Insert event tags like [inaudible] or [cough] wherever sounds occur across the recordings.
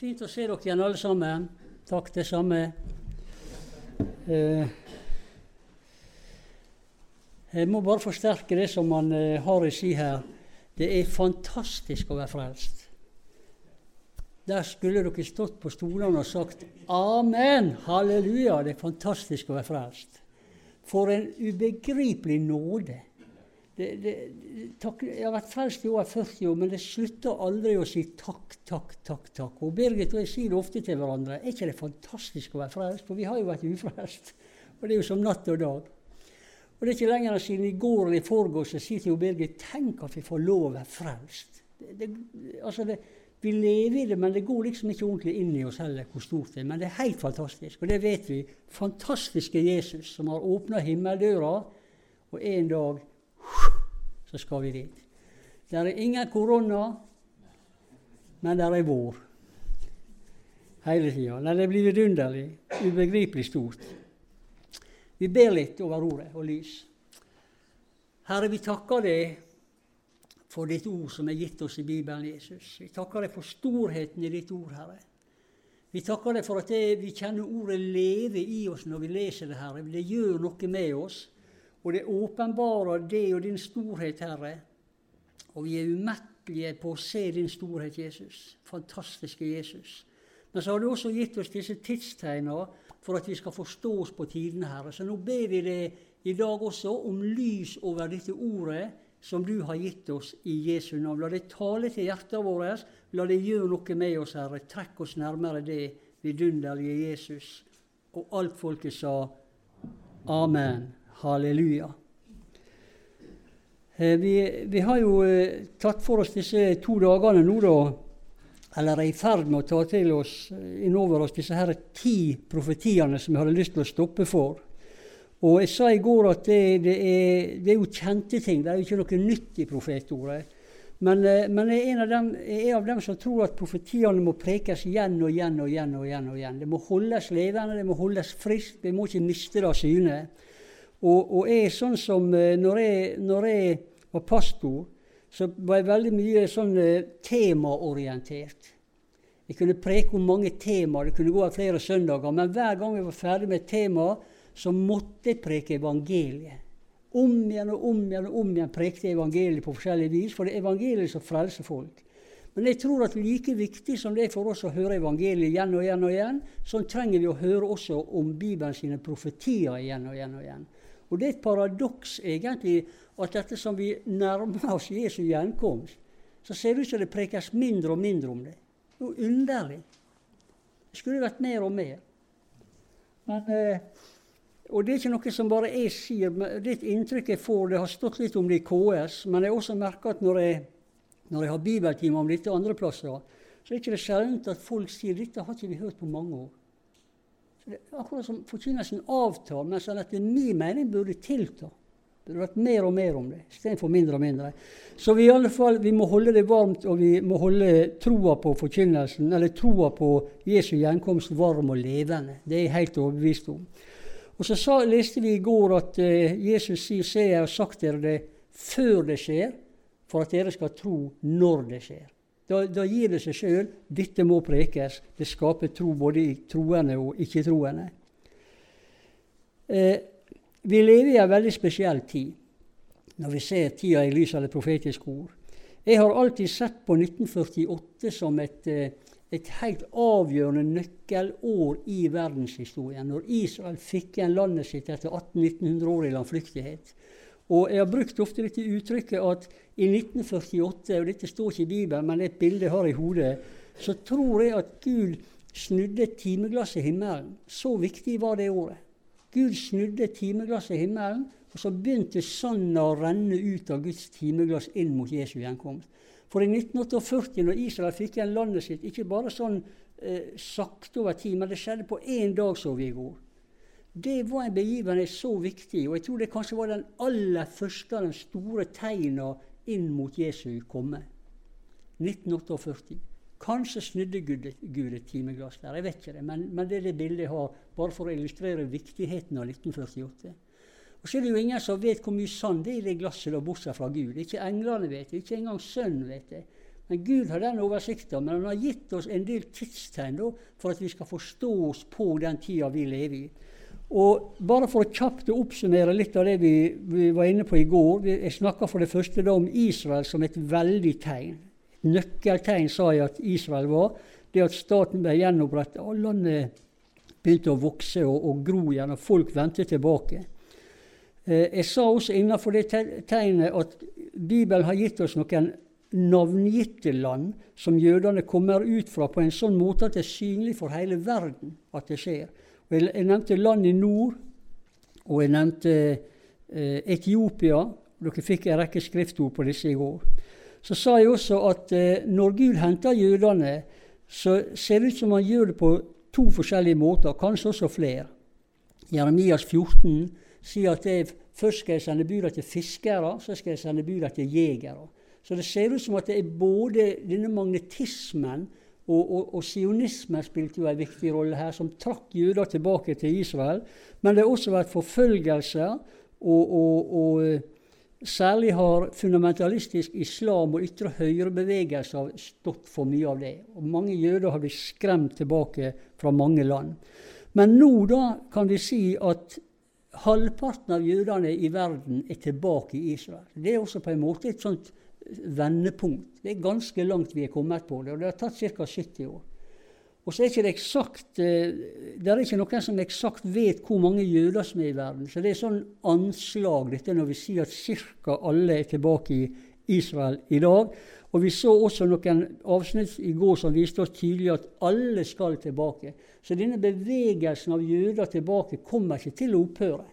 Fint å se dere igjen, alle sammen. Takk, det samme. Eh, jeg må bare forsterke det som han eh, har i si her. Det er fantastisk å være frelst. Der skulle dere stått på stolene og sagt 'Amen! Halleluja! Det er fantastisk å være frelst'. For en ubegripelig nåde. Det, det, takk, jeg har vært frelst i over 40 år, men det slutter aldri å si takk, takk, takk. takk. Og Birgit og jeg sier det ofte til hverandre. Er ikke det fantastisk å være frelst? For vi har jo vært ufrelst. Og det er jo som natt og dag. Og det er ikke lenger siden i går eller i forgårs jeg sier til Birgit tenk at vi får lov å være frelst. Det, altså vi lever i det, men det går liksom ikke ordentlig inn i oss heller hvor stort det er. Men det er helt fantastisk, og det vet vi. Fantastiske Jesus som har åpna himmeldøra, og en dag så skal vi dit. Det er ingen korona, men det er vår. Hele tida. Det blir vidunderlig, ubegripelig stort. Vi ber litt over ordet og lys. Herre, vi takker deg for ditt ord som er gitt oss i Bibelen, Jesus. Vi takker deg for storheten i ditt ord, Herre. Vi takker deg for at det, vi kjenner ordet leve i oss når vi leser det, Herre. Det gjør noe med oss. Og det åpenbarer det og din storhet, Herre. Og vi er umettelige på å se din storhet, Jesus. Fantastiske Jesus. Men så har du også gitt oss disse tidstegna for at vi skal forstå oss på tidene, Herre. Så nå ber vi deg i dag også om lys over dette ordet som du har gitt oss i Jesu navn. La det tale til hjertet vårt. La det gjøre noe med oss, Herre. Trekk oss nærmere det vidunderlige Jesus. Og alt folket sa amen. Halleluja. Eh, vi, vi, har jo eh, tatt for oss disse to dagene nå, da, eller er i ferd med å ta til oss eh, innover oss disse her ti profetiene som vi hadde lyst til å stoppe for. Og jeg sa i går at det, det, er, det, er, jo kjente ting, det er jo ikke noe nytt i profetordet. Men, men jeg, er dem, jeg, er av dem som tror at profetiene må prekes igjen og igjen og igjen. og igjen og igjen. Det må holdes levende, det må holdes friskt, vi må ikke miste det av syne. Og, og jeg sånn som eh, når jeg, når jeg, var pastor, så var jeg veldig mye sånn eh, temaorientert. Jeg kunne preke om mange temaer, det kunne gå av flere søndager. Men hver gang jeg var ferdig med et tema, så måtte jeg preke evangeliet. Om igjen og om igjen og om igjen prekte jeg evangeliet på forskjellige vis, for det er evangeliet som frelser folk. Men jeg tror at like viktig som det er for oss å høre evangeliet igjen og igjen, og igjen, sånn trenger vi å høre også om Bibelen sine profetier igjen og igjen. Og igjen. Og det er et paradoks egentlig at dette som vi nærmer oss Jesu gjenkomst, så ser det ut som det prekes mindre og mindre om det. Det jo underlig. Det skulle vært mer og mer. Men eh, og det er ikke noe som bare jeg sier, men det er et inntrykk jeg får. Det har stått litt om det i KS, men jeg har også merka at når jeg, når jeg har bibeltimer om dette andre plasser, så er det ikke sjelden at folk sier dette har ikke vi hørt på mange år. Det er akkurat som forkynnelsen avtar, mens den etter min mening burde tilta. Det burde vært mer og mer om det, istedenfor mindre og mindre. Så vi, i alle fall, vi må holde det varmt, og vi må holde troa på forkynnelsen, eller troa på Jesu gjenkomst varm og levende. Det er jeg helt overbevist om. Og så sa, leste vi i går at uh, Jesus sier 'Se, jeg har sagt dere det før det skjer', for at dere skal tro når det skjer. Da, da gir det seg sjøl. Dette må prekes. Det skaper tro både i troende og ikke-troende. Eh, vi lever i en veldig spesiell tid når vi ser tida i lys av det profetiske ord. Jeg har alltid sett på 1948 som et uh, et helt avgjørende nøkkelår i verdenshistorien, når Israel fikk igjen landet sitt etter 1800-1900 år i landflyktighet. Og Jeg har brukt ofte dette uttrykket at i 1948, og dette står ikke i Bibelen, men det er et bilde jeg har i hodet, så tror jeg at Gud snudde timeglasset i himmelen. Så viktig var det året. Gud snudde timeglasset i himmelen, og så begynte sandet å renne ut av Guds timeglass inn mot Jesu gjenkomst. For i 1948, når Israel fikk igjen landet sitt, ikke bare sånn eh, sakte over tid, men det skjedde på én dag, så vi i går. Det var en begivenhet så viktig, og jeg tror det kanskje var den aller første av de store tegna inn mot Jesu komme. 1948. Kanskje snudde Gud, et timeglass der, jeg vet ikke det, men, men det er det bildet jeg har, bare for å illustrere viktigheten av 1948. Og så er det jo ingen som vet hvor mye sand det er i det glasset, da, bortsett fra Gud. Ikke englene vet det, ikke engang Sønnen vet det. Men Gud har den oversikten. Men han har gitt oss en del tidstegn da, for at vi skal forstå oss på den tida vi lever i. Og Bare for å kjapt oppsummere litt av det vi, vi var inne på i går. Jeg snakka for det første da om Israel som et veldig tegn. Nøkkeltegn sa jeg at Israel var. Det at staten ble gjenoppretta og landet begynte å vokse og, og gro igjen, og folk vendte tilbake. Eh, jeg sa også innenfor det tegnet at Bibelen har gitt oss noen navngitte land som jødene kommer ut fra på en sånn måte at det er synlig for hele verden at det skjer. Jeg nevnte land i nord, og jeg nevnte eh, Etiopia. Dere fikk en rekke skriftord på disse i går. Så sa jeg også at eh, når Gud henter jødene, så ser det ut som han gjør det på to forskjellige måter, kanskje også flere. Jeremias 14 sier at det, først skal jeg sende buda til fiskere, så skal jeg sende buda til jegere. Så det ser ut som at det er både denne magnetismen og, og, og sionismen spilte jo en viktig rolle her, som trakk jøder tilbake til Israel. Men det har også vært forfølgelser, og, og eh, særlig har fundamentalistisk islam og ytre høyre-bevegelser stått for mye av det. Og mange jøder har blitt skremt tilbake fra mange land. Men nå da kan vi si at halvparten av jødene i verden er tilbake i Israel. Det er også på en måte et sånt vendepunkt. Det er ganske langt vi er kommet på det, og det har tatt ca. 70 år. Og så er ikke det eksakt, eh, det er ikke noen som eksakt vet hvor mange jøder som er i verden. Så det er sånn anslag dette når vi sier at ca. alle er tilbake i Israel i dag. Og vi så også noen avsnitt i går som viste oss tydelig at alle skal tilbake. Så denne bevegelsen av jøder tilbake kommer ikke til å opphøre.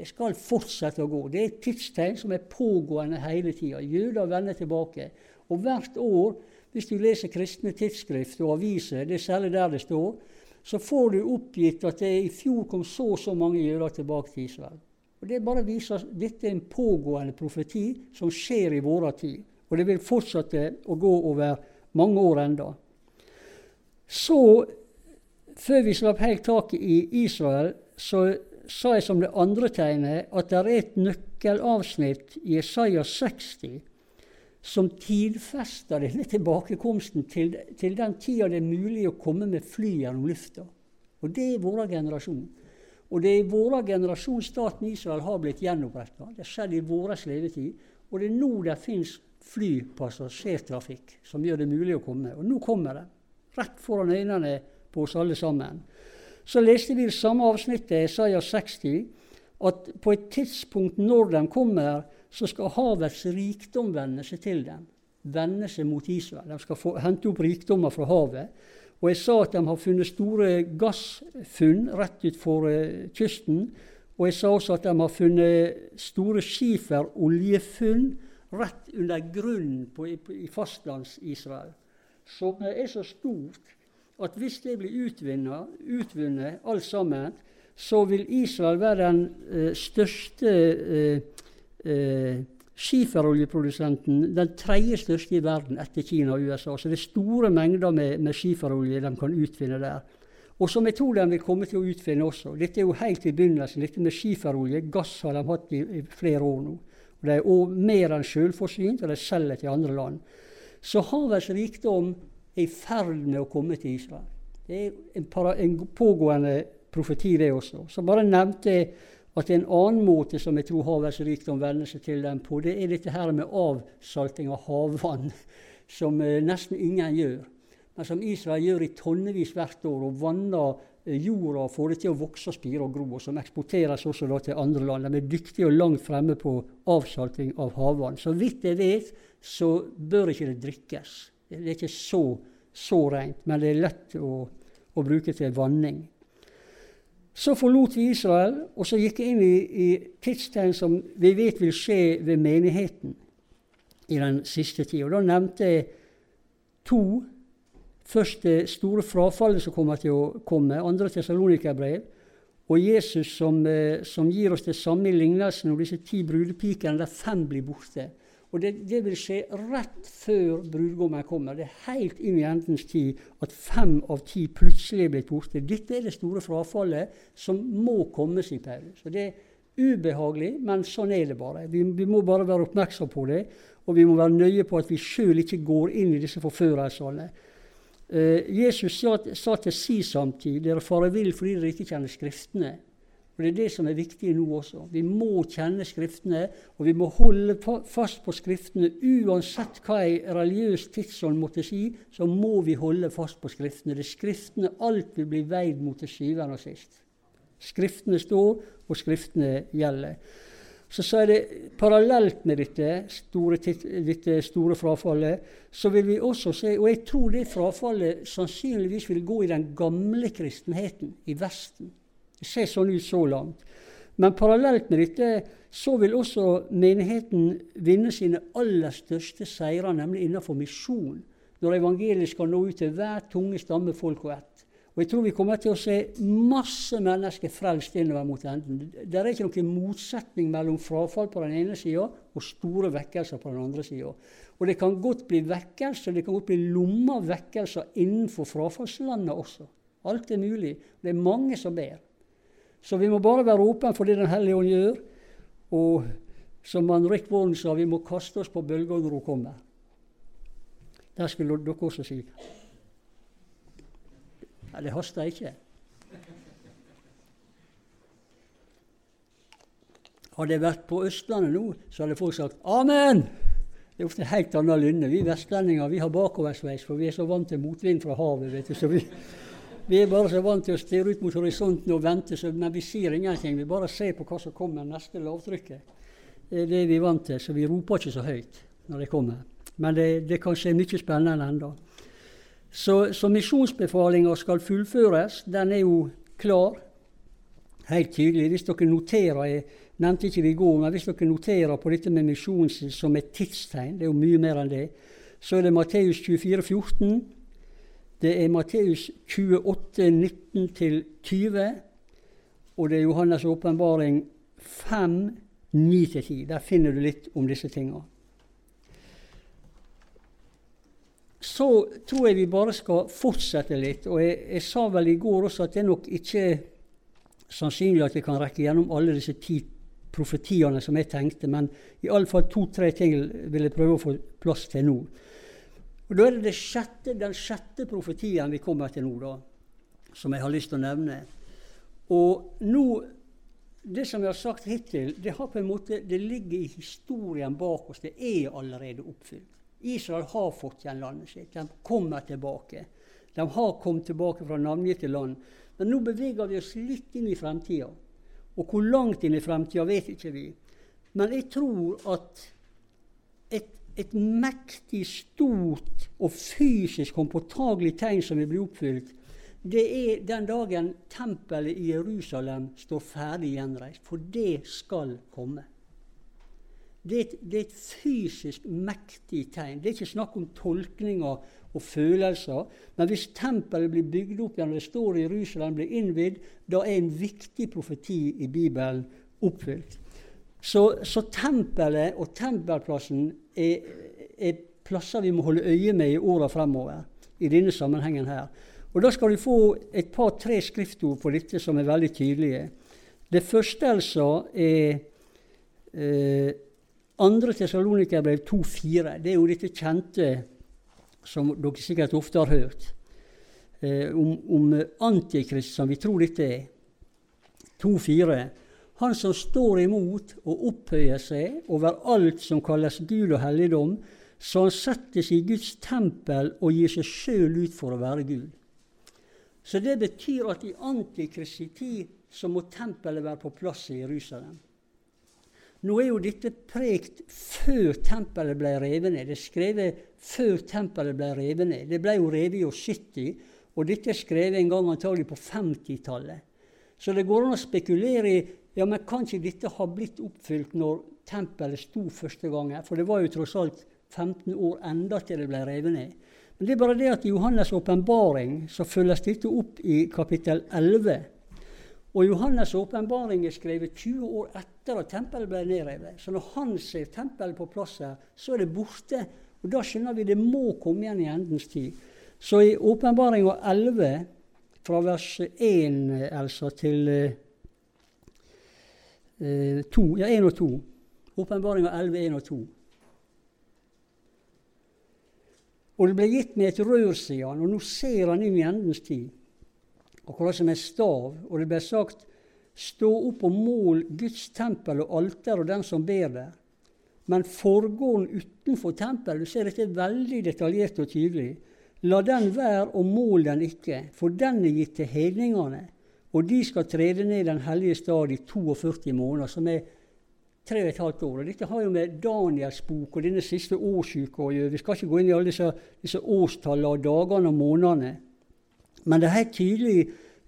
Det skal fortsette å gå. Det er et tidstegn som er pågående hele tida. Jøder vender tilbake. Og hvert år, hvis du leser kristne tidsskrift og aviser, det er særlig der det står, så får du oppgitt at det i fjor kom så og så mange jøder tilbake til Israel. Og Det bare viser at dette er en pågående profeti som skjer i vår tid. Og det vil fortsette å gå over mange år enda. Så, før vi slapp helt taket i Israel, så sa jeg som det andre tegnet at det er et nøkkelavsnitt i Isaiah 60 som tidfester denne tilbakekomsten til, til den tida det er mulig å komme med fly gjennom lufta. Og det er vår generasjon. Og det er i vår generasjon staten Israel har blitt gjenoppretta. Det har skjedd i vår levetid. Og det er nå det fins flypassasjertrafikk som gjør det mulig å komme. Og nå kommer det. Rett foran øynene på oss alle sammen. Så leste vi i samme avsnittet, Isaiah 60, at på et tidspunkt når de kommer, så skal havets rikdom vende seg til dem. Vende seg mot Israel. De skal få, hente opp rikdommer fra havet. Og jeg sa at de har funnet store gassfunn rett utfor uh, kysten. Og jeg sa også at de har funnet store skiferoljefunn rett under grunnen på, i, i fastlands-Israel. Som er så stort at hvis det blir utvunnet, alt sammen, så vil Israel være den eh, største eh, eh, skiferoljeprodusenten, den tredje største i verden etter Kina og USA. Så det er store mengder med, med skiferolje de kan utvinne der. Og som jeg tror de vil komme til å utvinne også. Dette er jo helt i begynnelsen. Dette med skiferolje, gass har de hatt i, i flere år nå. Og De er mer enn selvforsynt, og de selger til andre land. Så havets rikdom er i ferd med å komme til Israel. Det er en, para, en pågående profeti, det også. Så bare nevnte jeg at en annen måte som jeg tror havets rikdom vender seg til dem på, det er dette her med avsalting av havvann, [laughs] som eh, nesten ingen gjør. Men som Israel gjør i tonnevis hvert år, og vanner eh, jorda og får det til å vokse og spire og gro, og som eksporteres også til andre land. De er dyktige og langt fremme på avsalting av havvann. Så vidt jeg vet, så bør ikke det drikkes. Det er ikke så, så rent, men det er lett å, å bruke til vanning. Så forlot vi Israel, og så gikk jeg inn i, i tidstegn som vi vet vil skje ved menigheten i den siste tida. Da nevnte jeg to. Først det store frafallet som kommer til å komme, andre brev, Og Jesus som, eh, som, gir oss det samme i lignelsen om disse ti brudepikene, der fem blir borte. Og det, det, vil skje rett før brudgommen kommer. Det er helt inn i endens tid at fem av ti plutselig er blitt borte. Dette er det store frafallet som må komme, sier Paulus. Og det er ubehagelig, men sånn er det bare. Vi, vi, må bare være oppmerksom på det. og vi må være nøye på at vi sjøl ikke går inn i disse forførelsene. Uh, Jesus sa, sa til si samtid dere farer vill fordi dere ikke kjenner Skriftene. Og Det er det som er viktig nå også. Vi må kjenne Skriftene, og vi må holde fast på Skriftene. Uansett hva ei religiøs tidsånd måtte si, så må vi holde fast på Skriftene. Det er Skriftene alt vil bli veid mot til syvende og sist. Skriftene står, og Skriftene gjelder. Så, så er det parallelt med dette store, dette store, frafallet, så vil vi også se Og jeg tror det frafallet sannsynligvis vil gå i den gamle kristenheten i Vesten. Ser sånn ut så langt. Men parallelt med dette så vil også menigheten vinne sine aller største seirer, nemlig innenfor misjon, når evangeliet skal nå ut til hver tunge stamme, folk og ett. Og Jeg tror vi kommer til å se masse mennesker frelst innover mot enden. Det er ikke noen motsetning mellom frafall på den ene sida og store vekkelser på den andre sida. Og det kan godt bli vekkelser, det kan godt bli lommer vekkelser innenfor frafallslandet også. Alt er mulig. Det er mange som ber. Så vi må bare være åpne for det Den hellige ånd gjør. Og som han Rick Warren sa, vi må kaste oss på bølga når hun kommer. Det skulle dere også si. Ja, det haster ikke. Hadde jeg vært på Østlandet nå, så hadde folk sagt 'Amen'. Det er ofte helt annen lynne. Vi vestlendinger vi har bakoversveis, for vi er så vant til motvind fra havet. vet du, så vi... Vi er bare så vant til å stirre ut mot horisonten og vente, så, men vi sier ingenting. Vi bare ser på hva som kommer, neste lavtrykket. Det er det vi er vant til, så vi roper ikke så høyt når det kommer. Men det, det kan skje mye spennende ennå. Så, så misjonsbefalinga skal fullføres. Den er jo klar. Helt tydelig. Hvis dere noterer Jeg nevnte ikke det i går, men hvis dere noterer på dette med misjon som et tidstegn, det er jo mye mer enn det, så er det Matteus 24, 14, det er Matteus 28, 19-20, og det er Johannes' åpenbaring 5, 9-10. Der finner du litt om disse tingene. Så tror jeg vi bare skal fortsette litt. Og jeg, jeg, sa vel i går også at det er nok ikke sannsynlig at vi kan rekke gjennom alle disse ti profetiene som jeg tenkte, men iallfall to-tre ting vil jeg prøve å få plass til nå. Og Da er det, det sjette, den sjette profetien vi kommer til nå, da, som jeg har lyst til å nevne. Og nå, Det som jeg har sagt hittil, det, har på en måte, det ligger i historien bak oss. Det er allerede oppfylt. Israel har fått igjen landet sitt. De kommer tilbake. De har kommet tilbake fra navngitte land. Men nå beveger vi oss litt inn i fremtida. Og hvor langt inn i fremtida vet ikke vi. Men jeg tror at et et mektig, stort og fysisk håndpåtagelig tegn som vil bli oppfylt, det er den dagen tempelet i Jerusalem står ferdig gjenreist. For det skal komme. Det er, et, det er, et, fysisk mektig tegn. Det er ikke snakk om tolkninger og følelser. Men hvis tempelet blir bygd opp igjen, og det står i Jerusalem, blir innvidd, da er en viktig profeti i Bibelen oppfylt. Så, så tempelet og tempelplassen er, er, plasser vi må holde øye med i åra fremover i denne sammenhengen her. Og Da skal du få et par-tre skriftord på dette som er veldig tydelige. Det første altså er eh, 2. Tessalonikerbrev 2,4. Det er jo dette kjente som dere sikkert ofte har hørt, eh, om, om Antikrist, som vi tror dette er. 2,4. Han som står imot og opphøyer seg over alt som kalles Gud og helligdom, så han settes i Guds tempel og gir seg sjøl ut for å være Gud. Så det betyr at i antikristi tid så må tempelet være på plass i Jerusalem. Nå er jo dette prekt før tempelet ble revet ned. Det er skrevet før tempelet ble revet ned. Det ble jo revet i år 70, og dette er skrevet en gang antagelig på 50-tallet. Så det går an å spekulere i ja, men kan ikke dette ha blitt oppfylt når tempelet sto første gangen? For det var jo tross alt 15 år enda til det ble revet ned. Men det er bare det at i Johannes' åpenbaring så følges dette opp i kapittel 11. Og Johannes' åpenbaring er skrevet 20 år etter at tempelet ble nedrevet. Så når han ser tempelet på plass her, så er det borte. Og da skjønner vi det må komme igjen i endens tid. Så i åpenbaringa 11, fra vers 1 altså, til eh, eh, 2, ja, 1 og 2. Åpenbaringa 11, 1 og 2. Og det ble gitt med et rør, sier han, og nå ser han inn i endens tid. Akkurat som en stav. Og det ble sagt stå opp og mål Guds tempel og alter og den som ber der. Men forgården utenfor tempelet, du ser dette veldig detaljert og tydelig. La den være og mål den ikke, for den er gitt til hedningene. Og de skal trede ned den hellige stad i 42 måneder, som er tre og et halvt år. Og dette har jo med Daniels bok og denne siste årsuka å gjøre. Vi skal ikke gå inn i alle disse, disse årstallene og dagene og månedene. Men det er helt tydelig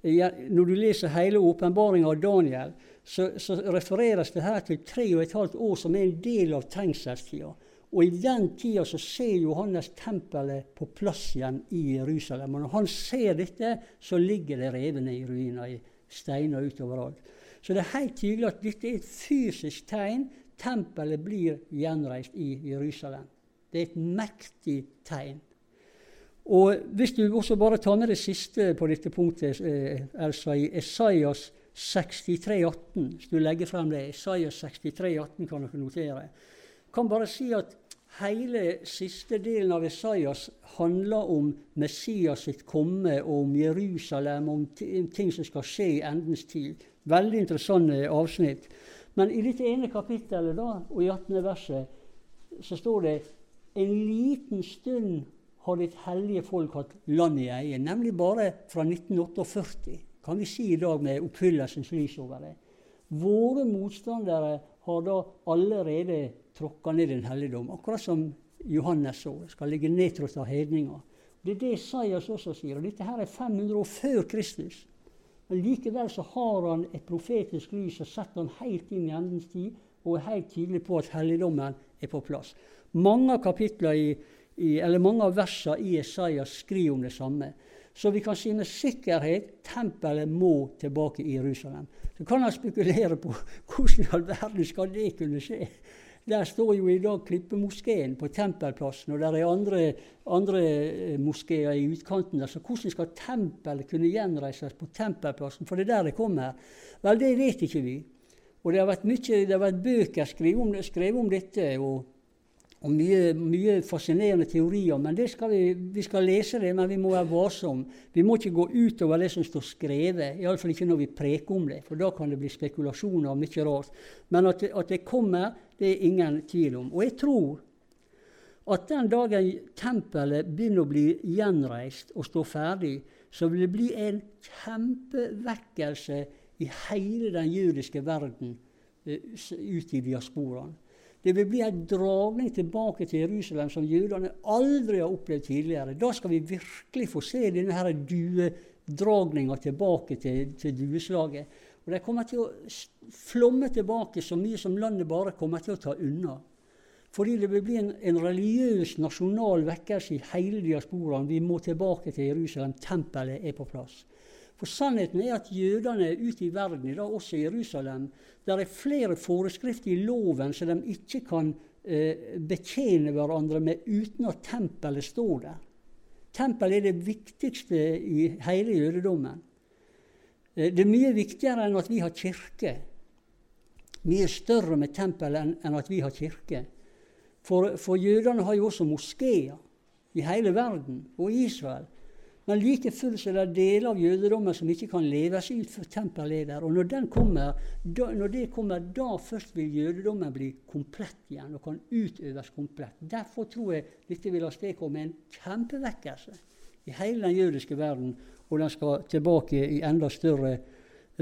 når du leser hele åpenbaringa av Daniel, så, så, refereres det her til tre og et halvt år som er en del av trengselstida. Og i den tida så ser Johannes tempelet på plass igjen i Jerusalem. Og når han ser dette, så ligger det revne i ruiner, i steiner utover alt. Så det er helt tydelig at dette er et fysisk tegn. Tempelet blir gjenreist i Jerusalem. Det er et mektig tegn. Og Hvis du også bare tar med det siste på dette punktet, eh, altså i Esaias 63, 18, Hvis du legger frem det, Esaias 63, 18 kan dere notere. Kan bare si at hele siste delen av Isaias handler om Messias sitt komme, og om Jerusalem, om ting som skal skje i endens tid. Veldig interessante avsnitt. Men i dette ene kapittelet da, og i 18. verset så står det en liten stund har ditt hellige folk hatt land i eie, nemlig bare fra 1948, kan vi si i dag med oppfyllelsens lys over det. Våre motstandere har da allerede tråkka ned en helligdom, akkurat som Johannes så. Skal ligge nedtrådt av hedninger. Det er det Isaias også sier. og Dette her er 500 år før Kristus. Men likevel så har han et profetisk lys og setter han helt inn i endens tid og er helt tydelig på at helligdommen er på plass. Mange av i, i, eller mange av versene i Isaias skriver om det samme. Så vi kan si med sikkerhet tempelet må tilbake i Jerusalem. Så kan han spekulere på hvordan i all verden skal det kunne skje. Der står jo i dag Klippemoskeen på Tempelplassen, og der er andre, andre eh, moskeer i utkanten. der, Så hvordan skal tempelet kunne gjenreises på Tempelplassen? For det er der det kommer. Vel, det vet ikke vi. Og det har vært, mye, det har vært bøker skrevet om, skrevet om dette. og og mye, mye, fascinerende teorier. men skal vi, vi, skal lese det, men vi må være varsomme. Vi må ikke gå utover det som står skrevet, iallfall ikke når vi preker om det, for da kan det bli spekulasjoner og mye rart. Men at at det kommer, det er ingen tvil om. Og jeg tror at den dagen tempelet begynner å bli gjenreist og stå ferdig, så vil det bli en kjempevekkelse i hele den jødiske verden eh, ut i diasporaen. Det vil bli en dragning tilbake til Jerusalem som jødene aldri har opplevd tidligere. Da skal vi virkelig få se denne her duedragninga tilbake til, til dueslaget. Og De kommer til å flomme tilbake så mye som landet bare kommer til å ta unna. Fordi det vil bli en, en religiøs, nasjonal vekkelse i hele diasporaen. Vi må tilbake til Jerusalem. Tempelet er på plass. For sannheten er at jødene ute i verden, i dag også i Jerusalem, der er flere foreskrifter i loven som de ikke kan eh, betjene hverandre med uten at tempelet står der. Tempelet er det viktigste i hele jødedommen. Eh, det er mye viktigere enn at vi har kirke. Mye større med tempel enn, enn at vi har kirke. For, for jødene har jo også moskeer i hele verden og Israel. Men like fullt er det deler av jødedommen som ikke kan leves ut for tempelet er. Og når, kommer, da, når det kommer, da først vil jødedommen bli komplett igjen og kan utøves komplett. Derfor tror jeg dette vil avstedkomme en kjempevekkelse i hele den jødiske verden, og den skal tilbake i enda større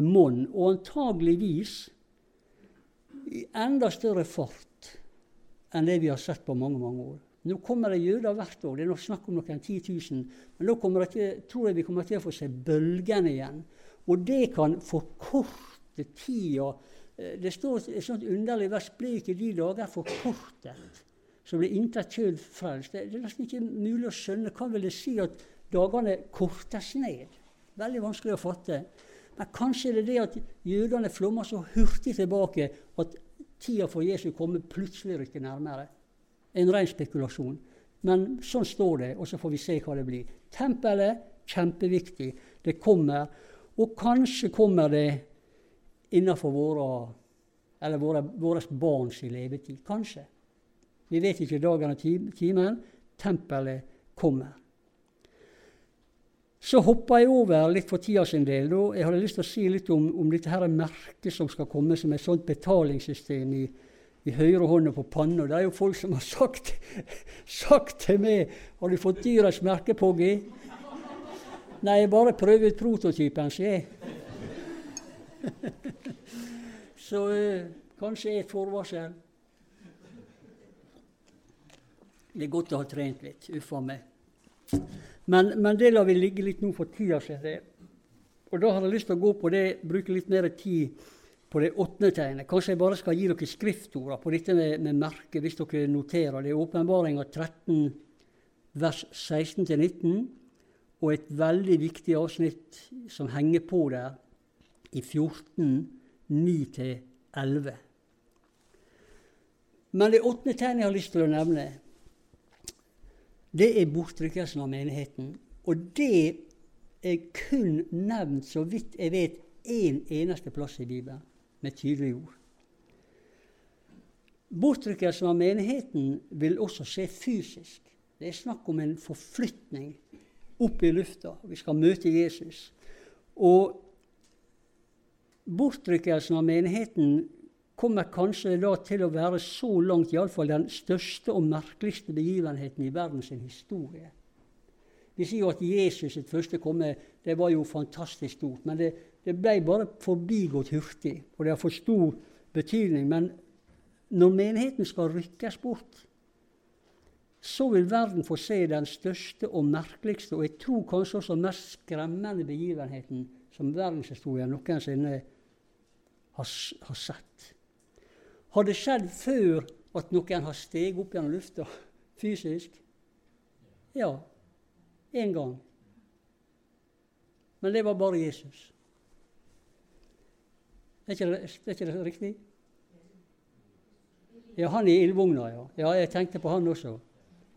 monn. Og antageligvis i enda større fart enn det vi har sett på mange, mange år. Nå kommer det jøder hvert år. Det er nok snakk om noen 10 000. Men kommer til, tror jeg vi kommer til å få se bølgene igjen. Og det kan forkorte tida. Eh, det står et sånt underlig vers ble ikke de dager forkortet, så ble intet kjød frelst. Det, er nesten ikke mulig å skjønne. Hva vil det si at dagene kortes ned? Veldig vanskelig å fatte. Men kanskje er det det at jødene flommer så hurtig tilbake at tida for Jesu komme plutselig rykker nærmere en ren spekulasjon. Men sånn står det, og så får vi se hva det blir. Tempelet kjempeviktig. Det kommer. Og kanskje kommer det innenfor våre, eller våre, våre barns levetid. Kanskje. Vi vet ikke dagen og timen. Tempelet kommer. Så hoppa jeg over litt for tida sin del. Da. Jeg hadde lyst til å si litt om, om dette her merket som skal komme som et sånt betalingssystem i, i høyre hånda på panna. Det er jo folk som har sagt, sagt til meg 'Har du fått dyrets merke, Poggy?' Nei, jeg bare prøver ut prototypen, sier jeg. Så eh, kanskje et forvarsel. Det er godt å ha trent litt. Uffa meg. Men, men, det lar vi ligge litt nå for tida. Og da har jeg lyst til å gå på det, bruke litt mer tid på det åttende tegnet. Kanskje jeg bare skal gi dere skriftorda på dette med, med merke, hvis dere noterer. Det er åpenbaringa 13, vers 16-19, og et veldig viktig avsnitt som henger på der, i 14, 9-11. Men det åttende tegnet jeg har lyst til å nevne, det er bortrykkelsen av menigheten. Og det er kun nevnt, så vidt jeg vet, én en eneste plass i Bibelen med tydelige ord. Bortrykkelsen av menigheten vil også skje fysisk. Det er snakk om en forflytning opp i lufta. Vi skal møte Jesus. Og bortrykkelsen av menigheten kommer kanskje da til å være så langt iallfall den største og merkeligste begivenheten i verdens historie. Vi sier jo at Jesus sitt første komme det var jo fantastisk stort. Men det, det ble bare forbigått hurtig, og det har fått stor betydning. Men når menigheten skal rykkes bort, så vil verden få se den største og merkeligste, og jeg tror kanskje også mest skremmende begivenheten som verdenshistorien noensinne har, har sett. Har det skjedd før at noen har steget opp gjennom lufta fysisk? Ja, én gang. Men det var bare Jesus. Er ikke, det, er ikke det riktig? Ja, han i ildvogna, ja. ja. Jeg tenkte på han også.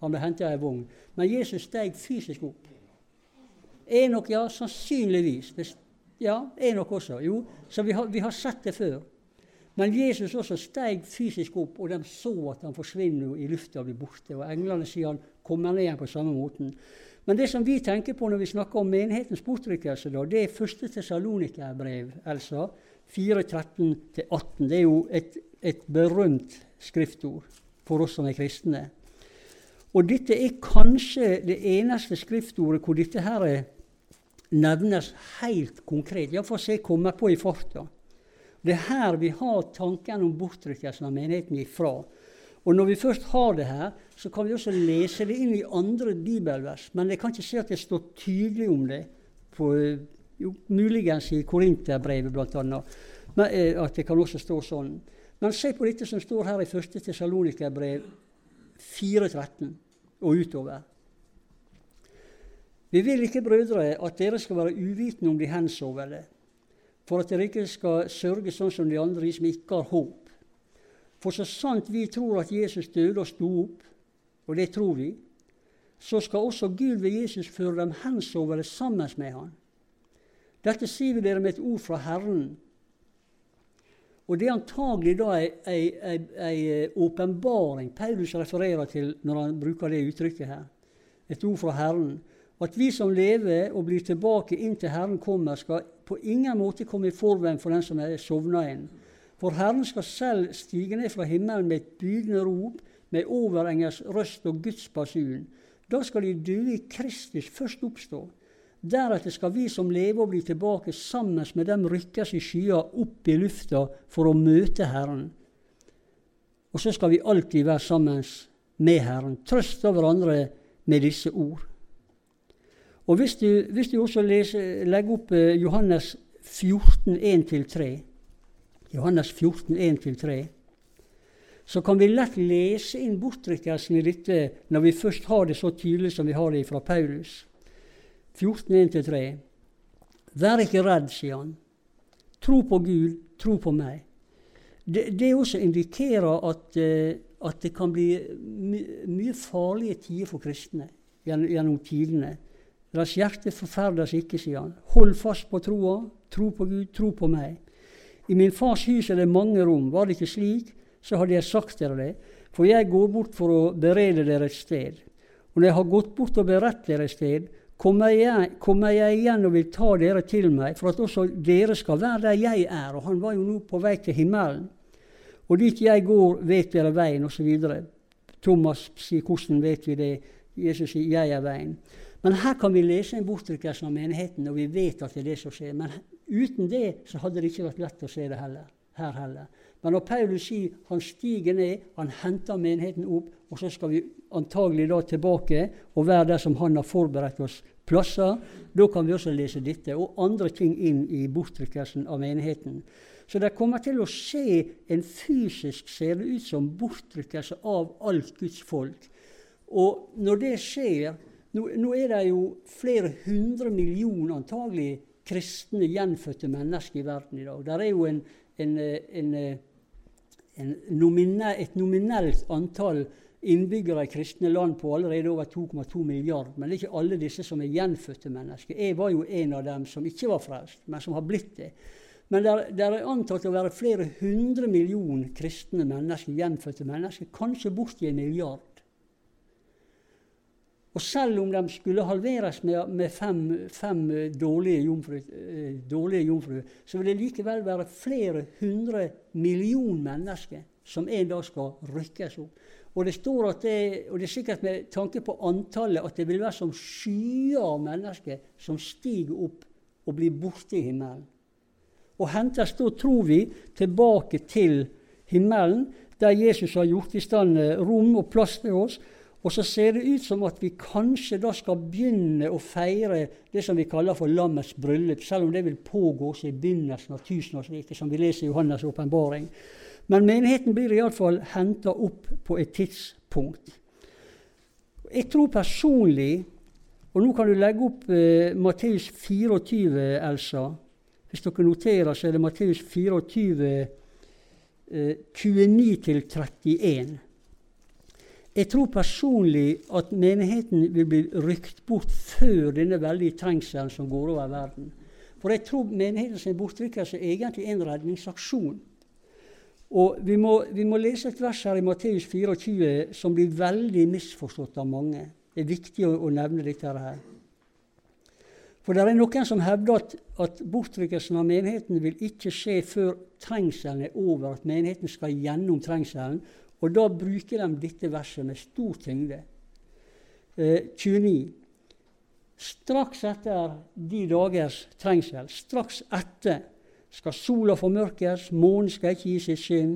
Han ble henta i ei vogn. Men Jesus steg fysisk opp. Enok, ja, sannsynligvis. Ja, Enok også. Jo, så vi har, vi har sett det før. Men Jesus også steg fysisk opp, og de så at han forsvinner i lufta og blir borte. Og englene sier han kommer ned igjen på samme måten. Men det som vi tenker på når vi snakker om menighetens bortrykkelse, da, det er første Tessalonikerbrev, Elsa, 4.13-18. Det er jo et, et berømt skriftord for oss som er kristne. Og dette er kanskje det eneste skriftordet hvor dette her nevnes helt konkret. Iallfall som jeg kommer på i farta. Det er her vi har tanken om bortrykkelsen av menigheten ifra. Og når vi først har det her, så kan vi også lese det inn i andre bibelvers. Men jeg kan ikke se at det står tydelig om det, på, jo, muligens i Korinterbrevet bl.a. Eh, at det kan også stå sånn. Men se på dette som står her i 1. Tessalonikerbrev 4.13 og utover. Vi vil ikke, brødre, at dere skal være uvitende om de hensovne, for at dere ikke skal sørge sånn som de andre, de som ikke har håp. For så sant vi tror at Jesus døde og sto opp, og det tror vi, så skal også Gud ved Jesus føre dem hensovne sammen med Han. Dette sier vi dere med et ord fra Herren. Og det er antagelig da ei åpenbaring Paulus refererer til når han bruker det uttrykket her. Et ord fra Herren. At vi som lever og blir tilbake inntil Herren kommer, skal på ingen måte komme i forveien for den som er sovna inn. For Herren skal selv stige ned fra himmelen med et bydende rop, med overengers røst og Guds basun. Da skal de døde i Kristus først oppstå. Deretter skal vi som lever og blir tilbake sammen med dem rykkes i skya opp i lufta for å møte Herren. Og så skal vi alltid være sammen med Herren. Trøste hverandre med disse ord. Og Hvis du, hvis du også leser, legger opp eh, Johannes 14, 1-3 Johannes 14, 1-3, så kan vi lett lese inn bortrykkelsen i dette når vi først har det så tydelig som vi har det fra Paulus. 14, 1-3. Vær ikke redd, sier han. Tro på Gud, tro på meg. Det, det også indikerer at, uh, at, det kan bli my, mye farlige tider for kristne gjennom, gjennom tidene. Deres hjerte forferdes ikke, sier han. Hold fast på troa. Tro på Gud, tro på meg. I min fars hus er det mange rom. Var det ikke slik, så hadde jeg sagt dere det. For jeg går bort for å berede dere et sted. Og når jeg har gått bort og beredt dere et sted, kommer jeg, kommer jeg igjen og vil ta dere til meg, for at også dere skal være der jeg er. Og han var jo nå på vei til himmelen. Og dit jeg går, vet dere veien, osv. Thomas sier 'hvordan vet vi det'? Jesus sier 'jeg er veien'. Men her kan vi lese en bortrykkelse av menigheten, og vi vet at det er det som skjer. Men uten det så hadde det ikke vært lett å se det heller, her heller. Men når Paulus sier han stiger ned, han henter menigheten opp, og så skal vi antagelig da tilbake og være der som han har forberedt oss plasser, da kan vi også lese dette og andre ting inn i bortrykkelsen av menigheten. Så det kommer til å skje en fysisk, ser det ut som, bortrykkelse av alt Guds folk. Og når det skjer Nå, nå er det jo flere hundre millioner antagelig kristne, gjenfødte mennesker i verden i dag. Det er jo en, en, en nominell, et nominelt antall innbyggere i kristne land på allerede over 2,2 milliarder. Men det er ikke alle disse som er gjenfødte mennesker. Jeg var jo en av dem som ikke var frelst, men som har blitt det. Men det er antatt å være flere hundre millioner kristne mennesker, gjenfødte mennesker, kanskje borti en milliard. Og selv om de skulle halveres med, med fem, fem, dårlige jomfruer, jomfru, så vil det likevel være flere hundre millioner mennesker som en dag skal rykkes opp. Og det, står at det, og det er sikkert med tanke på antallet at det vil være som skyer av mennesker som stiger opp og blir borte i himmelen. Og hentes da, tror vi, tilbake til himmelen, der Jesus har gjort i stand rom og plass til oss, og så ser det ut som at vi kanskje da skal begynne å feire det som vi kaller for lammets bryllup, selv om det vil pågå i begynnelsen av tusenårsriket, som vi leser i Johannes' åpenbaring. Men menigheten blir iallfall henta opp på et tidspunkt. Jeg tror personlig Og nå kan du legge opp eh, Matteus 24, Elsa. Hvis dere noterer, så er det Matteus 24, eh, 29-31. Jeg tror personlig at menigheten vil bli rykt bort før denne veldige trengselen som går over verden. For jeg tror menighetens bortrykkelse er egentlig en redningsaksjon. Og vi må, vi må, lese et vers her i Matteus 24 som blir veldig misforstått av mange. Det er viktig å, å nevne dette her. For det er noen som hevder at, at bortrykkelsen av menigheten vil ikke skje før trengselen er over, at menigheten skal gjennom trengselen, og da bruker de dette verset med stor tyngde. Eh, 29. Straks etter de dagers trengsel, straks etter, skal sola formørkes, månen skal ikke gi sitt skinn,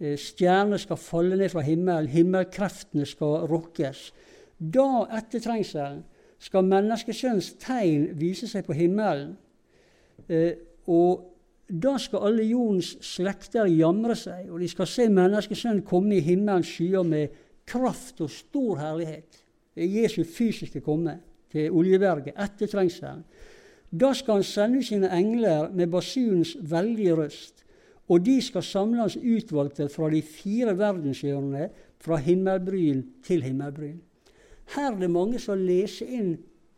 eh, stjerner skal falle ned fra himmelen, himmelkreftene skal rokkes. Da, etter trengselen, skal menneskesønns tegn vise seg på himmelen. Eh, og da skal alle jordens slekter jamre seg, og de skal se menneskesønnen komme i himmelens skyer med kraft og stor herlighet. Det er Jesu fysiske komme til Oljeberget etter trengselen. Da skal han sende sine engler med basunens veldige røst, og de skal samle hans utvalgte fra de fire verdenshjørnene, fra himmelbryn til himmelbryn. Her er det mange som leser inn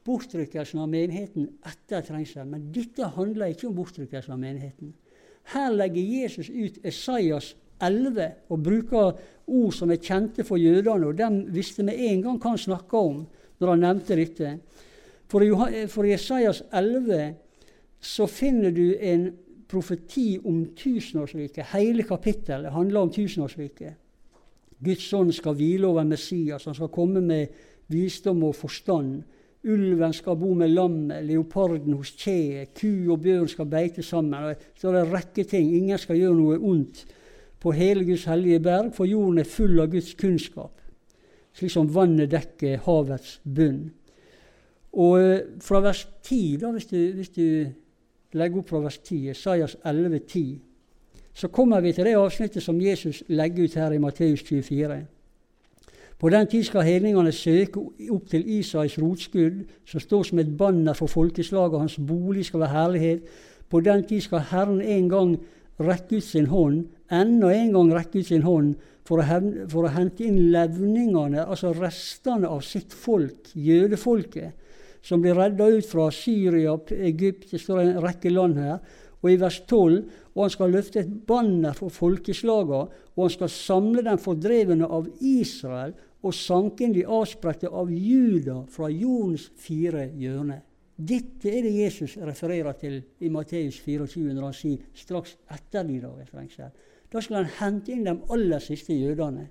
bortrykkelsen av menigheten etter trengselen. Men dette handler ikke om bortrykkelsen av menigheten. Her legger Jesus ut Esaias 11 og bruker ord som er kjente for jødene, og dem visste med en gang hva han snakka om når han nevnte dette. For i, for i Esaias 11 så finner du en profeti om tusenårsriket. Hele kapittelet handler om tusenårsriket. Guds ånd skal hvile over Messias, han skal komme med visdom og forstand. Ulven skal bo med lammet, leoparden hos kjeet, ku og bjørn skal beite sammen. Så er det en rekke ting. Ingen skal gjøre noe ondt på hele Guds hellige berg, for jorden er full av Guds kunnskap, slik som vannet dekker havets bunn. Og eh, fra vers 10, da, hvis du, hvis du legger opp fra vers 10, Isaias 11, 10, så kommer vi til det avsnittet som Jesus legger ut her i Matteus 24. På den tid skal hedningene søke opp til Isais rotskudd, som står som et banner for folkeslaget, hans bolig skal være herlighet. På den tid skal Herren en gang rekke ut sin hånd, enda en gang rekke ut sin hånd, for å, for å hente inn levningene, altså restene av sitt folk, jødefolket, som blir redda ut fra Syria, Egypt, det står en rekke land her. Og i vers 12 og han skal løfte et banner for folkeslaga, og han skal samle den fordrevne av Israel og sanke inn de avspredte av Juda fra jordens fire hjørner. Dette er det Jesus refererer til i Matteus 24 når han sier straks etter de dager fengsel. Da skal han hente inn de aller siste jødene.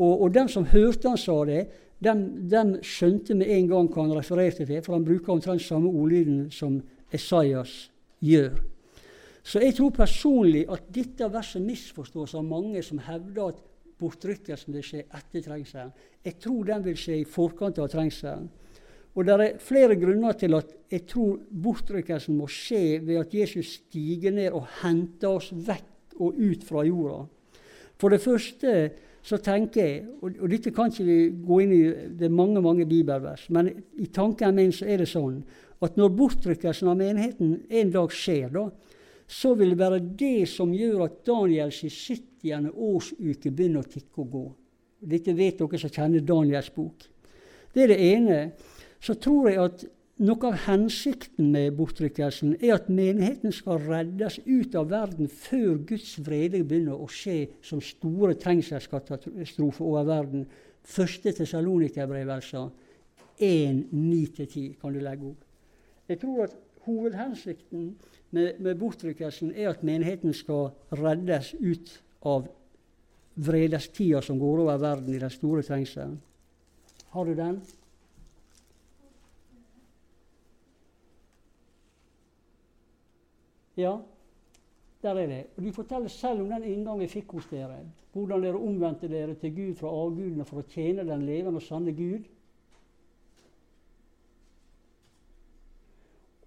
Og, og dem som hørte han sa det, den, den skjønte med en gang hva han refererte til, for han bruker omtrent samme ordlyden som Esaias gjør. Så jeg tror personlig at dette verset misforstås av mange som hevder at bortrykkelsen vil skje etter trengselen. Jeg tror den vil skje i forkant av trengselen. Og Det er flere grunner til at jeg tror bortrykkelsen må skje ved at Jesus stiger ned og henter oss vekk og ut fra jorda. For det første så tenker jeg, og, og dette kan ikke vi gå inn i, det er mange mange bibelvers, men i tanken min så er det sånn at når bortrykkelsen av menigheten en dag skjer, da, så vil det være det som gjør at Daniels 70. årsuke begynner å tikke og gå. Dette vet dere som kjenner Daniels bok. Det er det ene. Så tror jeg at noe av hensikten med bortrykkelsen er at menigheten skal reddes ut av verden før Guds vrede begynner å skje som store trengselskatastrofer over verden. Første Tessalonikerbrev, altså. 1, 9-10 kan du legge opp. Jeg tror at hovedhensikten med, med bortrykkelsen er at menigheten skal reddes ut av vredestida som går over verden i den store trengselen. Har du den? Ja, der er det. Og De forteller selv om den inngangen vi fikk hos dere. Hvordan dere omvendte dere til Gud fra avgudene for å tjene den levende og sanne Gud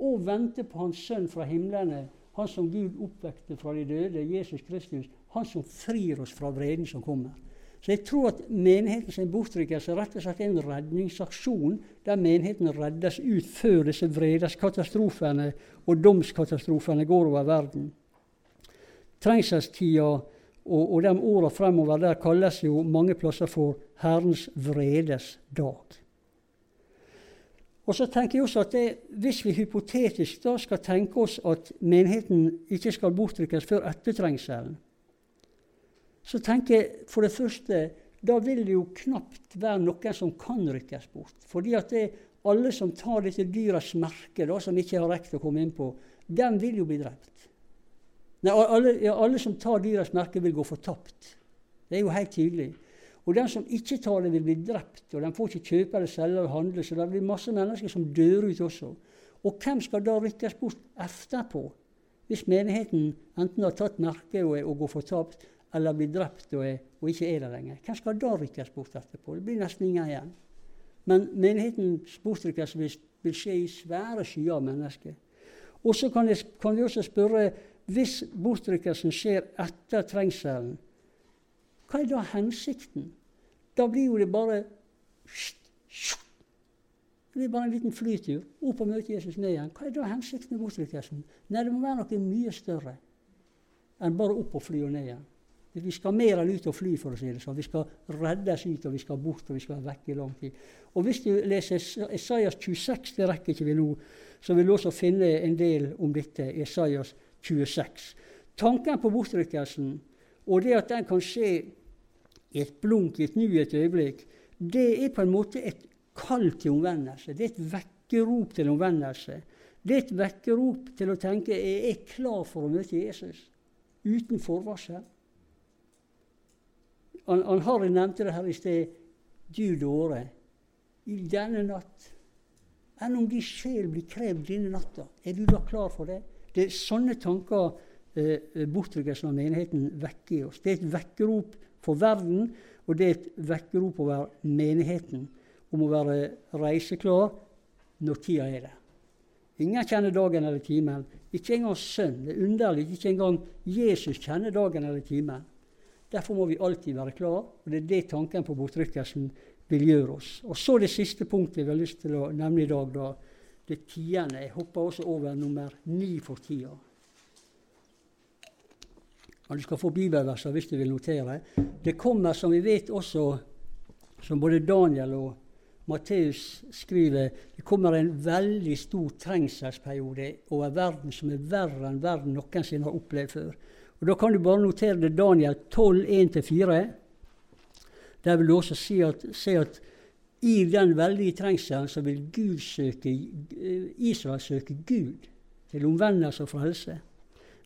og vente på Hans Sønn fra himlene, Han som Gud oppvekte fra de døde, Jesus Kristus, Han som frir oss fra vreden som kommer. Så jeg tror at menighetens bortrykkelse rett og slett er en redningsaksjon der menigheten reddes ut før disse vredeskatastrofene og domskatastrofene går over verden. Trengselstida og, og de åra fremover der kalles jo mange plasser for Herrens vredes dag. Og så tenker jeg også at det, Hvis vi hypotetisk da skal tenke oss at menigheten ikke skal bortrykkes før etter trengselen, så tenker jeg for det første da vil det jo knapt være noen som kan rykkes bort. Fordi at det, alle som tar dette dyrets merke, da, som ikke har rekt å komme inn på, den vil jo bli drept. Nei, alle, ja, alle som tar dyrets merke, vil gå fortapt. Det er jo helt tydelig. Og den som ikke tar det, vil bli drept, og den får ikke kjøpe eller selge eller handle. Så det blir masse mennesker som dør ut også. Og hvem skal da rykkes bort etterpå? Hvis menigheten enten har tatt merket og, og går fortapt, eller blir drept og, er, og, ikke er der lenger. Hvem skal da rykkes bort etterpå? Det blir nesten ingen igjen. Men menighetens bortrykkelse vil, vil skje i svære skyer av mennesker. Og så kan, kan, vi også spørre hvis bortrykkelsen skjer etter trengselen, hva er da hensikten? Da blir jo det bare Det blir bare en liten flytur. Opp og møte Jesus ned igjen. Hva er da hensikten med bortrykkelsen? Nei, det må være noe mye større enn bare opp og fly og ned igjen. Vi skal mer enn ut og fly, for å si det sånn. Vi skal reddes ut, og vi skal bort, og vi skal være vekk i lang tid. Og Hvis du leser Esaias 26, det rekker ikke vi nå, så vil du også finne en del om dette. Esaias 26. Tanken på bortrykkelsen, og det at den kan skje i et blunk, i et nu, et øyeblikk, det er på en måte et kall til omvendelse. Det er et vekkerop til omvendelse. Det er et vekkerop til å tenke jeg er klar for å møte Jesus uten forvarsel. Han, Harry nevnte det her i sted. Du dåre, i denne natt Enn om din sjel blir krevd denne natta, er du da klar for det? Det er sånne tanker eh, bortrykkelsen av menigheten vekker i oss. Det er et vekkerop for verden, og det er et vekkerop over menigheten om å være reiseklar når tida er der. Ingen kjenner dagen eller timen. Ikke engang sønn. Det er underlig. Ikke engang Jesus kjenner dagen eller timen. Derfor må vi alltid være klar, og det er det tanken på bortrykkelsen vil gjøre oss. Og så det siste punktet vi har lyst til å nevne i dag. da, Det tiende. Jeg hopper også over nummer ni for tida. Og du skal få bibelverser hvis du vil notere. Det kommer, som vi vet også, som både Daniel og Matteus skriver, det kommer en veldig stor trengselsperiode over verden som er verre enn verden noensinne har opplevd før. Og Da kan du bare notere det Daniel 12, 1-4. Der vil du også se at, se at i den veldige trengselen så vil Gud søke, Israel søke Gud til omvendelse og frelse.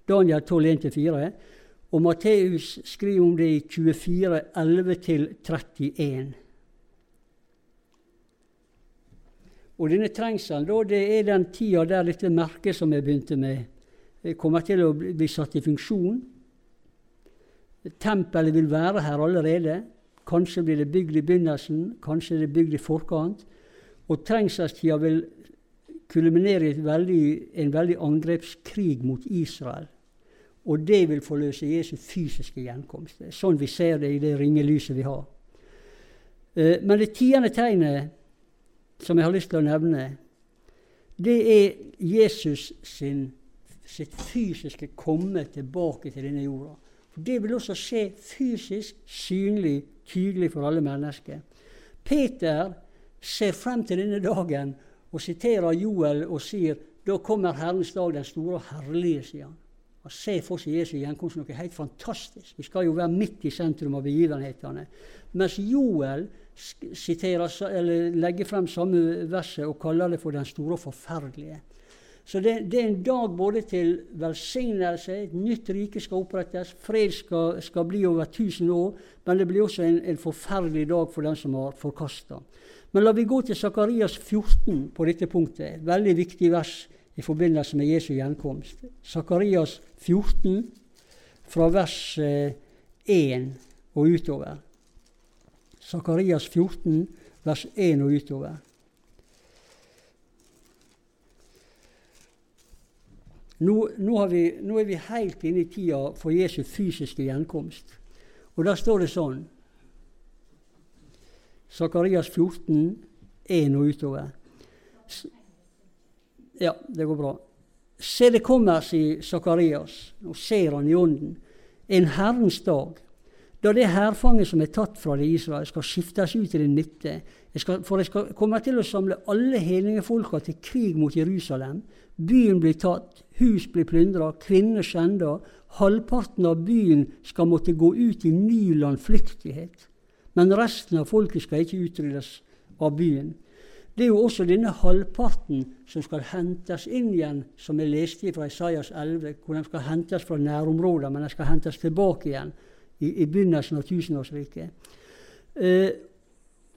Daniel 12, 1-4. Og Matteus skriver om det i 24, 11-31. Og denne trengselen da, det er den tida der dette merket som jeg begynte med, kommer til å bli satt i funksjon. Tempelet vil være her allerede. Kanskje blir det bygd i begynnelsen, kanskje er det bygd i forkant. Og trengselstida vil kulminere i en veldig angrepskrig mot Israel. Og det vil forløse Jesu fysiske gjenkomst. Er sånn vi ser det i det ringelyset vi har. Eh, men det tiende tegnet som jeg har lyst til å nevne, det er Jesus sin, sitt fysiske komme tilbake til denne jorda. For Det vil også skje fysisk, synlig, tydelig for alle mennesker. Peter ser frem til denne dagen og siterer Joel og sier da kommer Herrens dag, den store og herlige, sier han. Han ser for seg Jesu gjenkomst noe helt fantastisk. Vi skal jo være midt i sentrum av begivenhetene. Mens Joel siterer, legger frem samme verset og kaller det for den store og forferdelige. Så det, det, er en dag både til velsignelse, et nytt rike skal opprettes, fred skal, skal bli over 1000 år, men det blir også en, en forferdelig dag for den som har forkasta. Men la vi gå til Sakarias 14 på dette punktet. Veldig viktig vers i forbindelse med Jesu gjenkomst. Sakarias 14 fra vers 1 eh, og utover. Sakarias 14, vers 1 og utover. Nå, nå, vi, nå, er vi helt inne i tida for Jesu fysiske gjenkomst. Og der står det sånn Sakarias 14, 1 og utover. Ja, det går bra. Se, det kommer, sier Sakarias. og ser han i ånden. En Herrens dag, da det hærfanget som er tatt fra det Israel, skal skiftes ut til det nytte. Jeg skal, for jeg skal komme til å samle alle hedningefolka til krig mot Jerusalem. Byen blir tatt, hus blir plyndra, kvinner skjenda. Halvparten av byen skal måtte gå ut i ny landflyktighet. Men resten av folket skal ikke utryddes av byen. Det er jo også denne halvparten som skal hentes inn igjen, som jeg leste fra Isaias 11, hvor de skal hentes fra nærområder, men de skal hentes tilbake igjen i, i begynnelsen av tusenårsriket. Eh,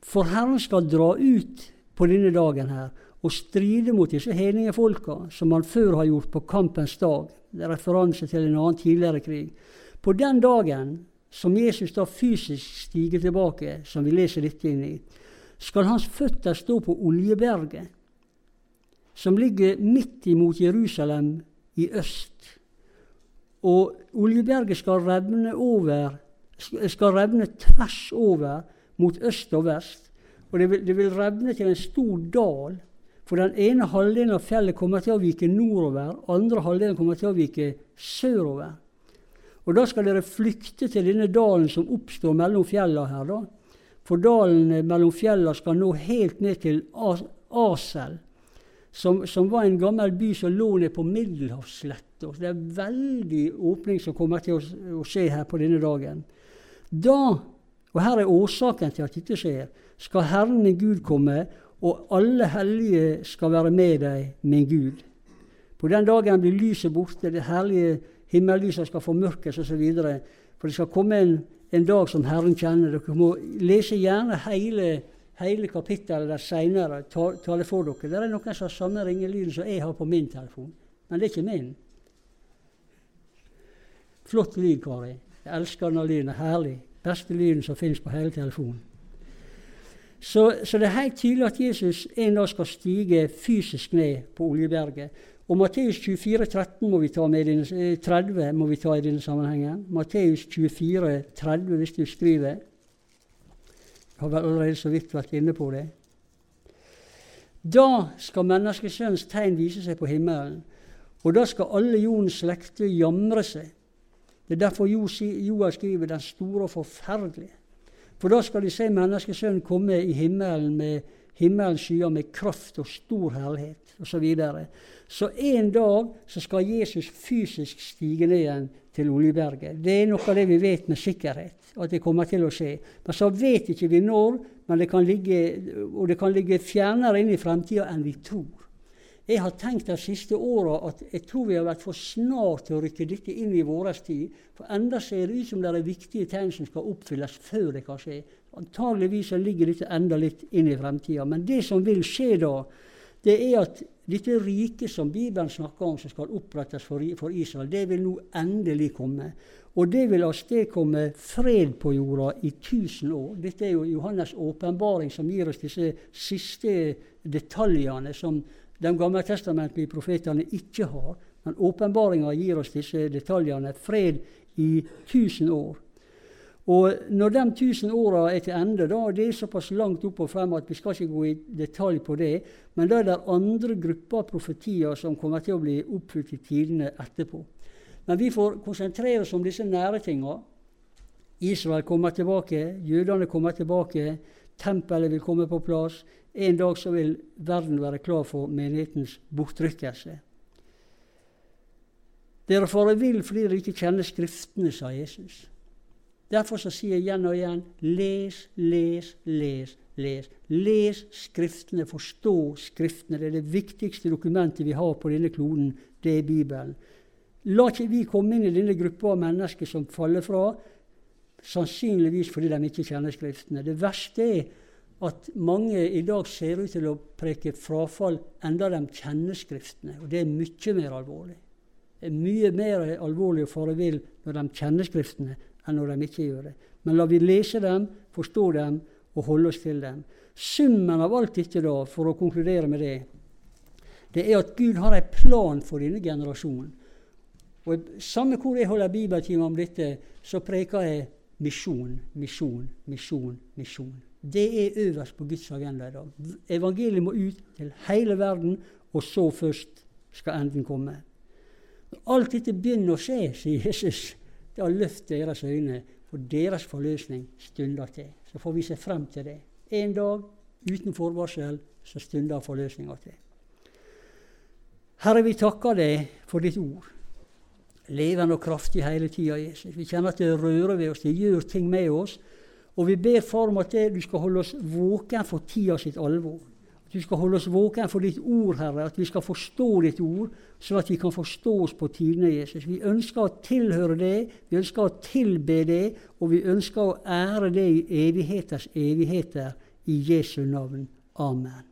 for Herren skal dra ut på denne dagen her og stride mot disse hedningefolka, som han før har gjort på kampens dag. Det er referanse til en annen tidligere krig. På den dagen som Jesus da fysisk stiger tilbake, som vi leser dette inn i, skal hans føtter stå på Oljeberget, som ligger midt imot Jerusalem i øst. Og Oljeberget skal revne, over, skal revne tvers over mot øst og vest. Og det vil, det vil revne til en stor dal for den ene halvdelen av fjellet kommer til å vike nordover, andre halvdelen kommer til å vike sørover. Og Da skal dere flykte til denne dalen som oppstår mellom fjellene her. da. For dalen mellom fjellene skal nå helt ned til Asel, som, som, var en gammel by som lå ned på Middelhavssletta. Det er veldig åpning som kommer til å, å skje her på denne dagen. Da, og her er årsaken til at dette skjer, skal Herren din Gud komme og alle hellige skal være med deg, min Gud. På den dagen blir lyset borte, det herlige himmellyset skal formørkes osv. For det skal komme en, en, dag som Herren kjenner. Dere må lese gjerne hele, hele kapittelet der seinere. Ta, ta, for dere. Det er noen som har samme ringelyden som jeg har på min telefon. Men det er ikke min. Flott lyd, Kari. Jeg elsker denne lyden. Herlig. Beste lyden som finnes på hele telefonen. Så, så, det er helt tydelig at Jesus en dag skal stige fysisk ned på Oljeberget. Og Matteus 24, 13 må vi ta med denne, 30 eh, må vi ta i denne sammenhengen. Matteus 24, 30, hvis du skriver. Har allerede så vidt vært inne på det. Da skal menneskesønnens tegn vise seg på himmelen, og da skal alle jordens slekter jamre seg. Det er derfor Joa skriver 'den store og forferdelige'. For da skal de se Menneskesønnen komme i himmelen med himmelens skyer med kraft og stor herlighet osv. Så, så en dag så skal Jesus fysisk stige ned igjen til Oljeberget. Det er noe av det vi vet med sikkerhet, at det kommer til å skje. Men så vet ikke vi når, men det kan ligge, og det kan ligge fjernere inn i fremtida enn vi tror. Jeg har tenkt de siste åra at jeg tror vi har vært for snart til å rykke dette inn i vår tid. For enda ser det ut som det er viktige tegn som skal oppfylles før det kan skje. Antageligvis ligger dette enda litt inn i fremtida. Men det som vil skje da, det er at dette riket som Bibelen snakker om, som skal opprettes for, Israel, det vil nå endelig komme. Og det vil avstedkomme fred på jorda i tusen år. Dette er jo Johannes' åpenbaring som gir oss disse siste detaljene som de gammeltestamentlige profetene ikke har. Men åpenbaringa gir oss disse detaljene. Fred i tusen år. Og når de tusen åra er til ende, da, det er såpass langt opp og frem at vi skal ikke gå i detalj på det, men da er det andre grupper profetier som kommer til å bli oppfylt i tidene etterpå. Men vi får konsentrere oss om disse nære tinga. Israel kommer tilbake, jødene kommer tilbake, tempelet vil komme på plass. En dag så vil verden være klar for menighetens bortrykkelse. Dere farer vill fordi dere ikke kjenner Skriftene, sa Jesus. Derfor så sier jeg igjen og igjen les, les, les, les. Les Skriftene, forstå Skriftene. Det er det viktigste dokumentet vi har på denne kloden. Det er Bibelen. La ikke vi komme inn i denne gruppa av mennesker som faller fra, sannsynligvis fordi de ikke kjenner Skriftene. Det verste er at mange i dag ser ut til å preke frafall enda de kjenner Skriftene. Og det er mye mer alvorlig. Det er mye mer alvorlig å fare vill når de kjenner Skriftene, enn når de ikke gjør det. Men la vi lese dem, forstå dem og holde oss til dem. Summen av alt dette, da, for å konkludere med det, det er at Gud har en plan for denne generasjonen. Og Samme hvor jeg holder bibeltime om dette, så preker jeg misjon, misjon, misjon, misjon. Det er øverst på Guds agenda i dag. Evangeliet må ut til hele verden, og så først skal enden komme. Alt dette begynner å skje, sier Jesus, da løft deres øyne, for deres forløsning stunder til. Så får vi se frem til det. En dag uten forvarsel så stunder forløsninga til. Herre, vi takker deg for ditt ord. Levende og kraftig hele tida, Jesus. Vi kjenner at det rører ved oss, det gjør ting med oss. Og vi ber far om at du skal holde oss våken for tida sitt alvor. At du skal holde oss våken for ditt ord, Herre. At vi skal forstå ditt ord, så at vi kan forstå oss på tidene, Jesus. Vi ønsker å tilhøre det, vi ønsker å tilbe det, og vi ønsker å ære det i evigheters evigheter. I Jesu navn. Amen.